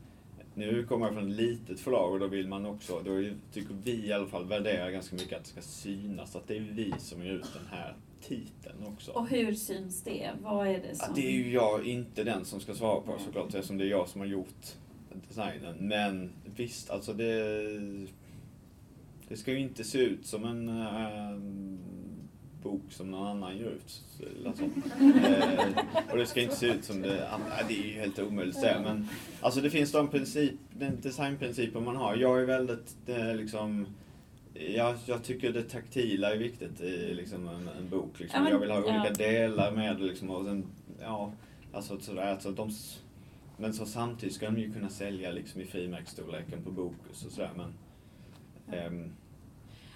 Nu kommer jag från ett litet förlag och då vill man också, då tycker vi i alla fall värderar ganska mycket att det ska synas, att det är vi som ger ut den här titeln också. Och hur syns det? Vad är det som... Ja, det är ju jag inte den som ska svara på såklart, eftersom det är jag som har gjort designen. Men visst, alltså det det ska ju inte se ut som en äh, bok som någon annan ger ut. Alltså. eh, och det ska inte se ut som det, äh, det är ju helt omöjligt att säga. Men alltså det finns de princip, den designprincipen man har. Jag är väldigt eh, liksom jag, jag tycker det taktila är viktigt i liksom en, en bok. Liksom. Jag vill ha olika delar med. Liksom, och sen, ja, alltså, sådär, alltså, de, men så samtidigt ska de ju kunna sälja liksom, i frimärksstorleken på Bokus och sådär. Men, ehm,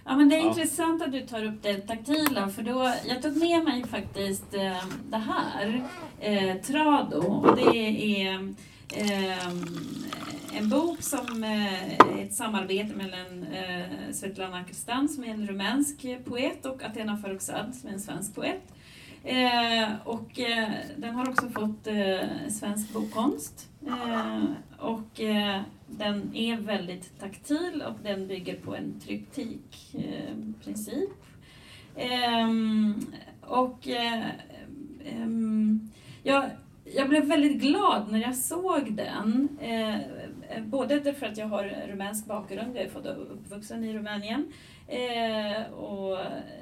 Ja, men det är ja. intressant att du tar upp det taktila, för då, jag tog med mig faktiskt eh, det här, eh, Trado. Det är eh, en bok som eh, ett samarbete mellan eh, Svetlana Kristan, som är en rumänsk poet, och Athena Farrokhzad, som är en svensk poet. Eh, och eh, den har också fått eh, svensk bokkonst. Eh, och eh, den är väldigt taktil och den bygger på en tryptikprincip. Eh, ehm, och eh, ehm, jag, jag blev väldigt glad när jag såg den. både därför att jag har rumänsk bakgrund, jag är född och uppvuxen i Rumänien eh, och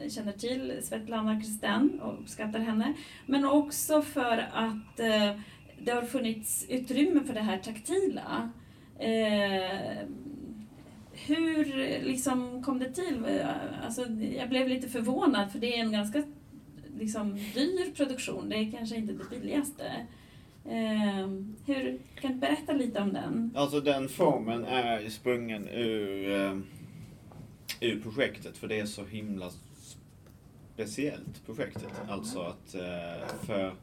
känner till Svetlana Kristen och uppskattar henne. Men också för att eh, det har funnits utrymme för det här taktila. Eh, hur liksom kom det till? Alltså, jag blev lite förvånad för det är en ganska liksom, dyr produktion. Det är kanske inte det billigaste. Eh, hur, kan du berätta lite om den? Alltså den formen är sprungen ur eh, ur projektet för det är så himla speciellt projektet. Alltså att eh, för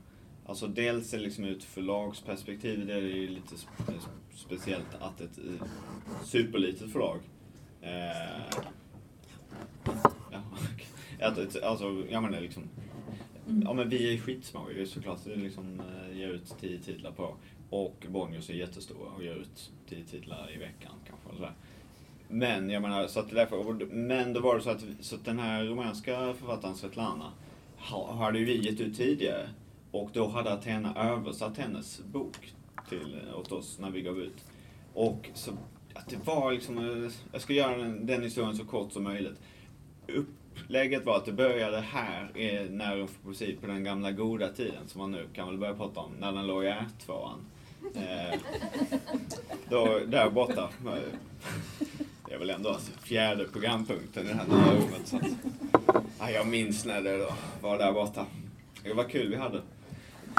Alltså dels är det liksom ut förlagsperspektiv, det är ju lite speciellt att ett eh, superlitet förlag eh, ja, alltså, jag menar liksom mm. ja men vi är skitsmå ju såklart. Vi liksom eh, ger ut tio titlar på och Bonniers är jättestora och ger ut tio titlar i veckan kanske. Sådär. Men jag menar, så att därför, men då var det så att, så att den här rumänska författaren Svetlana hade ju vi gett ut tidigare. Och då hade Athena översatt hennes bok till, eh, åt oss när vi gav ut. Och så, att det var liksom, eh, jag ska göra den, den historien så kort som möjligt. Upplägget var att det började här eh, när precis på den gamla goda tiden som man nu kan väl börja prata om, när den låg i R2an. Eh, då, där borta. Det är väl ändå alltså fjärde programpunkten i det här nya rummet. Så att, ja, jag minns när det var där borta. Det var kul vi hade.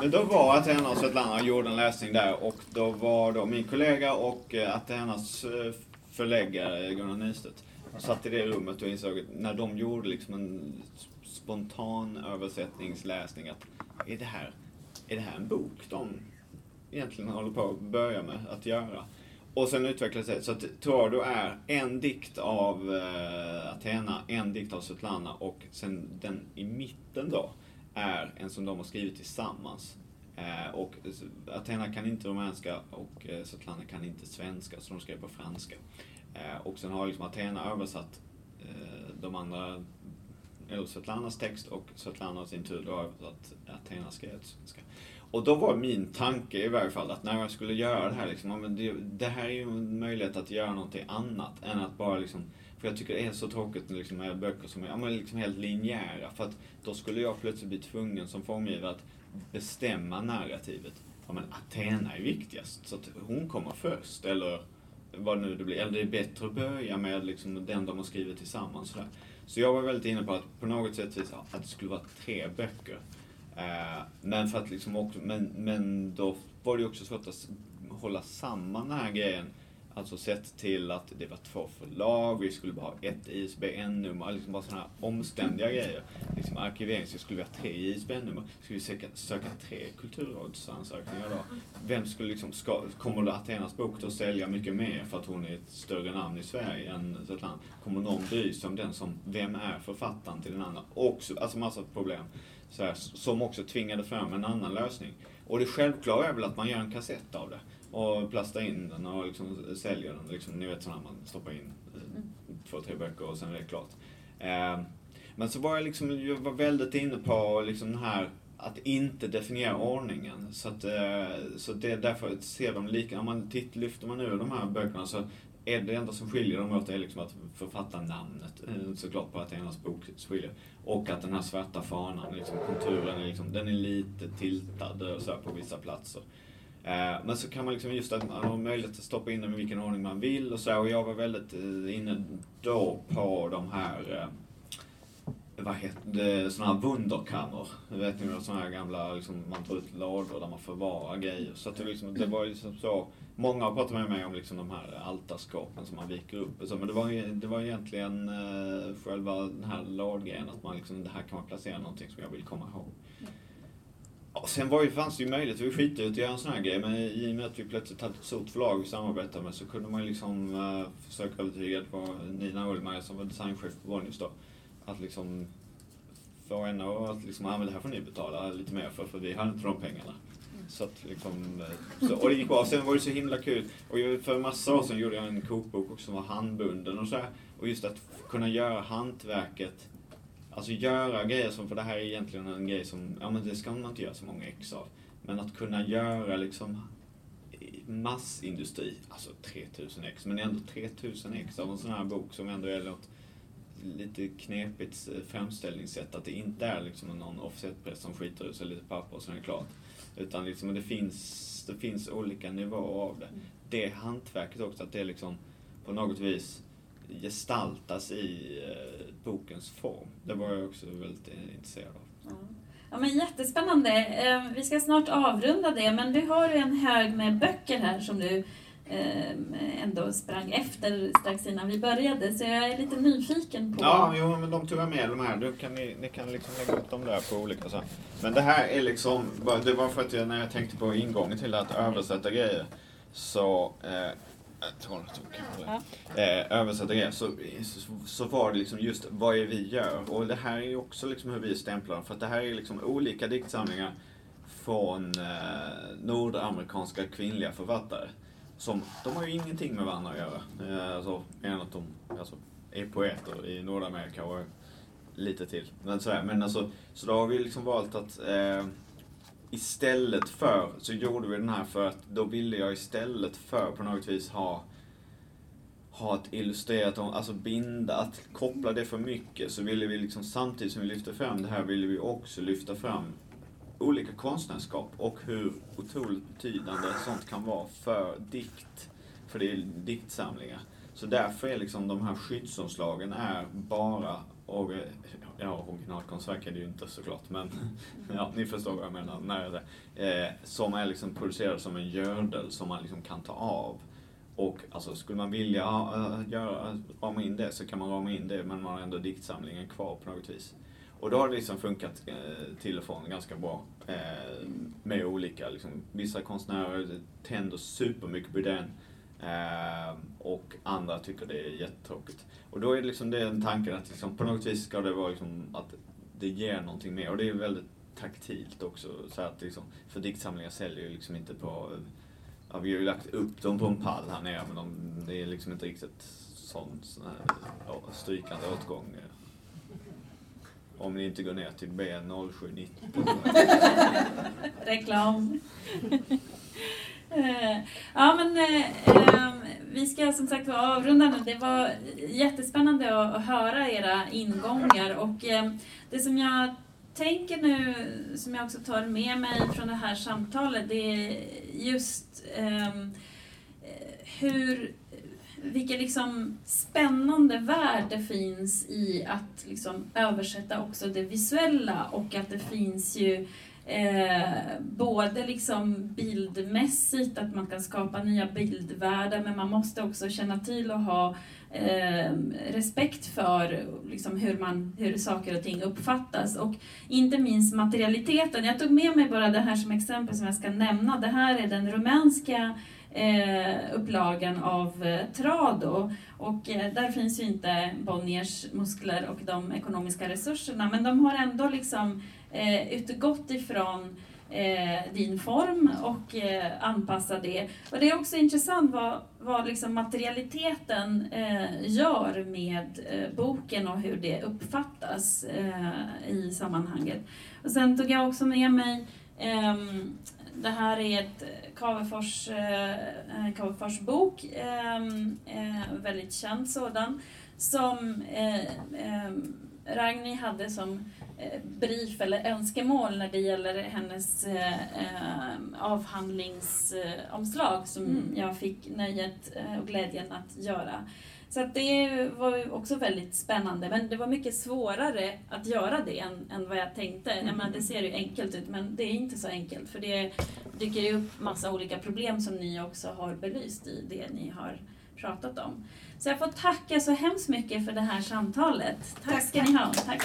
Men då var Athena och Svetlana och gjorde en läsning där och då var då min kollega och eh, Athenas eh, förläggare Gunnar Nystedt satt i det rummet och insåg att när de gjorde liksom en spontan översättningsläsning att är det här, är det här en bok de egentligen håller på att börja med att göra? Och sen utvecklades det så att Tordo är en dikt av eh, Athena, en dikt av Svetlana och sen den i mitten då är en som de har skrivit tillsammans. Eh, och Athena kan inte rumänska och eh, Svetlana kan inte svenska så de skrev på franska. Eh, och sen har liksom Athena översatt eh, de andra, eller Svetlanas text och Svetlana i sin tur då översatt Athena skrev svenska. Och då var min tanke i varje fall att när jag skulle göra det här, liksom, det, det här är ju en möjlighet att göra någonting annat än att bara liksom för jag tycker det är så tråkigt liksom, med böcker som är ja, men liksom helt linjära. För att då skulle jag plötsligt bli tvungen som formgivare att bestämma narrativet. Ja men Athena är viktigast, så att hon kommer först. Eller vad nu det blir. Eller det är bättre att börja med liksom, den de har skrivit tillsammans. Sådär. Så jag var väldigt inne på att på något sätt att det skulle vara tre böcker. Eh, men för att liksom också, men, men då var det också svårt att hålla samman den här grejen. Alltså sett till att det var två förlag, vi skulle bara ha ett ISBN-nummer, alltså liksom bara sådana här omständiga grejer. Liksom arkivering, så skulle vi ha tre ISBN-nummer. Skulle vi söka, söka tre kulturrådsansökningar då? Vem skulle liksom, ska, kommer Athenas bok då sälja mycket mer för att hon är ett större namn i Sverige än ett land? Kommer någon bry sig om den som, vem är författaren till den andra? Också, alltså massa problem så här, som också tvingade fram en annan lösning. Och det självklara är väl att man gör en kassett av det och plastar in den och liksom säljer den. Liksom, ni vet sådana man stoppar in mm. två, tre böcker och sen är det klart. Eh, men så var jag liksom, jag var väldigt inne på liksom den här att inte definiera ordningen. Så, att, eh, så det, därför ser de lika, om man titt, lyfter man ur de här böckerna så är det enda som skiljer dem åt är liksom att författarnamnet eh, såklart på Athenas bok skiljer. Och att den här svarta fanan, liksom, konturen, är liksom, den är lite tiltad så på vissa platser. Eh, men så kan man liksom just att man har möjlighet att stoppa in dem i vilken ordning man vill och så. Och jag var väldigt eh, inne då på de här eh, vad heter det, sådana här wunderkammer. Vet ni, sådana här gamla, liksom, man tar ut lådor där man förvarar grejer. Så att det, liksom, det var liksom så, många har pratat med mig om liksom de här altarskåpen som man viker upp och så, men det var, det var egentligen eh, själva den här lådgrejen, att man liksom, det här kan man placera någonting som jag vill komma ihåg. Sen var ju, fanns det ju möjlighet, vi skiter att göra en sån här grej, men i och med att vi plötsligt hade ett stort förlag vi samarbetade med så kunde man ju liksom uh, försöka övertyga, det var Nina Ullmeier som var designchef på Bonniers då, att liksom få henne att liksom, ah, men det här får ni betala lite mer för, för vi hade inte de pengarna. Så att liksom, eh, så, och det gick bra. Sen var det så himla kul. Och för massa år sedan gjorde jag en kokbok också som var handbunden och så här. Och just att kunna göra hantverket, alltså göra grejer som, för det här är egentligen en grej som, ja men det ska man inte göra så många ex av. Men att kunna göra liksom massindustri, alltså 3000 ex, men ändå 3000 ex av en sån här bok som ändå är något lite knepigt eh, framställningssätt. Att det inte är liksom någon offsetpress som skiter ut sig lite papper och sen är det klart. Utan liksom det finns, det finns olika nivåer av det. Det hantverket också, att det liksom på något vis gestaltas i eh, bokens form. Det var jag också väldigt intresserad av. Ja, men jättespännande. Eh, vi ska snart avrunda det, men du har en hög med böcker här som du eh, ändå sprang efter strax innan vi började. Så jag är lite nyfiken på... Ja, jo, men de tog jag med de här. Du kan, ni, ni kan liksom lägga upp dem där på olika sätt. Men det här är liksom, det var för att jag, när jag tänkte på ingången till att översätta grejer så eh, ja. eh, översätta grejer, så, så, så, var det liksom just vad är vi gör och det här är ju också liksom hur vi stämplar för att det här är liksom olika diktsamlingar från eh, nordamerikanska kvinnliga författare. Som, de har ju ingenting med varandra att göra. Eh, alltså, än att de alltså, är poeter i Nordamerika och lite till. Men, sådär. Men alltså, så då har vi liksom valt att eh, istället för, så gjorde vi den här för att då ville jag istället för på något vis ha ha ett illustrerat, alltså binda, att koppla det för mycket så ville vi liksom samtidigt som vi lyfte fram det här ville vi också lyfta fram olika konstnärskap och hur otroligt betydande sånt kan vara för dikt. För det är diktsamlingar. Så därför är liksom de här skyddsomslagen är bara ja, originalkonstverk är det ju inte såklart, men ja, ni förstår vad jag menar. När det, eh, som är liksom producerad som en gördel som man liksom kan ta av. Och alltså, skulle man vilja äh, göra, eh, rama in det så kan man rama in det, men man har ändå diktsamlingen kvar på något vis. Och då har det liksom funkat eh, till och från ganska bra. Eh, med olika, liksom, vissa konstnärer tänder supermycket på den. Eh, och andra tycker det är jättetråkigt. Och då är det liksom den tanken att liksom, på något vis ska det vara liksom, att det ger någonting mer. Och det är väldigt taktilt också. Så att liksom, för diktsamlingar säljer ju liksom inte på... Ja, vi har ju lagt upp dem på en pall här nere men de, det är liksom inte riktigt sån, sån här, ja, strykande åtgång. Om ni inte går ner till B0790. Reklam. Eh, ja men eh, ehm, vi ska som sagt avrunda nu. Det var jättespännande att, höra era ingångar och ehm, det som jag tänker nu, som jag också tar med mig från det här samtalet, det är just ehm, hur vilken liksom spännande värld det finns i att liksom översätta också det visuella och att det finns ju eh, både liksom bildmässigt, att man kan skapa nya bildvärldar, men man måste också känna till och ha eh, respekt för liksom, hur, man, hur saker och ting uppfattas. Och inte minst materialiteten. Jag tog med mig bara det här som exempel som jag ska nämna. Det här är den rumänska eh, upplagan av eh, Trado. Och eh, där finns ju inte Bonniers muskler och de ekonomiska resurserna, men de har ändå liksom eh, utgått ifrån eh, din form och eh, anpassa det. Och det är också intressant vad, vad liksom materialiteten eh, gör med eh, boken och hur det uppfattas eh, i sammanhanget. Och sen tog jag också med mig ehm, det här är ett Cavefors, eh, eh Cavefors bok, ehm, eh, väldigt känd sådan, som eh, eh, Ragni hade som eh, brief eller önskemål när det gäller hennes eh, eh avhandlingsomslag som mm. jag fick nöjet och glädjen att göra. Så det var också väldigt spännande, men det var mycket svårare att göra det än, än vad jag tänkte. Mm. Menar, det ser ju enkelt ut, men det är inte så enkelt för det dyker ju upp massa olika problem som ni också har belyst i det ni har pratat om. Så jag får tacka så hemskt mycket för det här samtalet. Tack, Tack ska ni ha. Tack.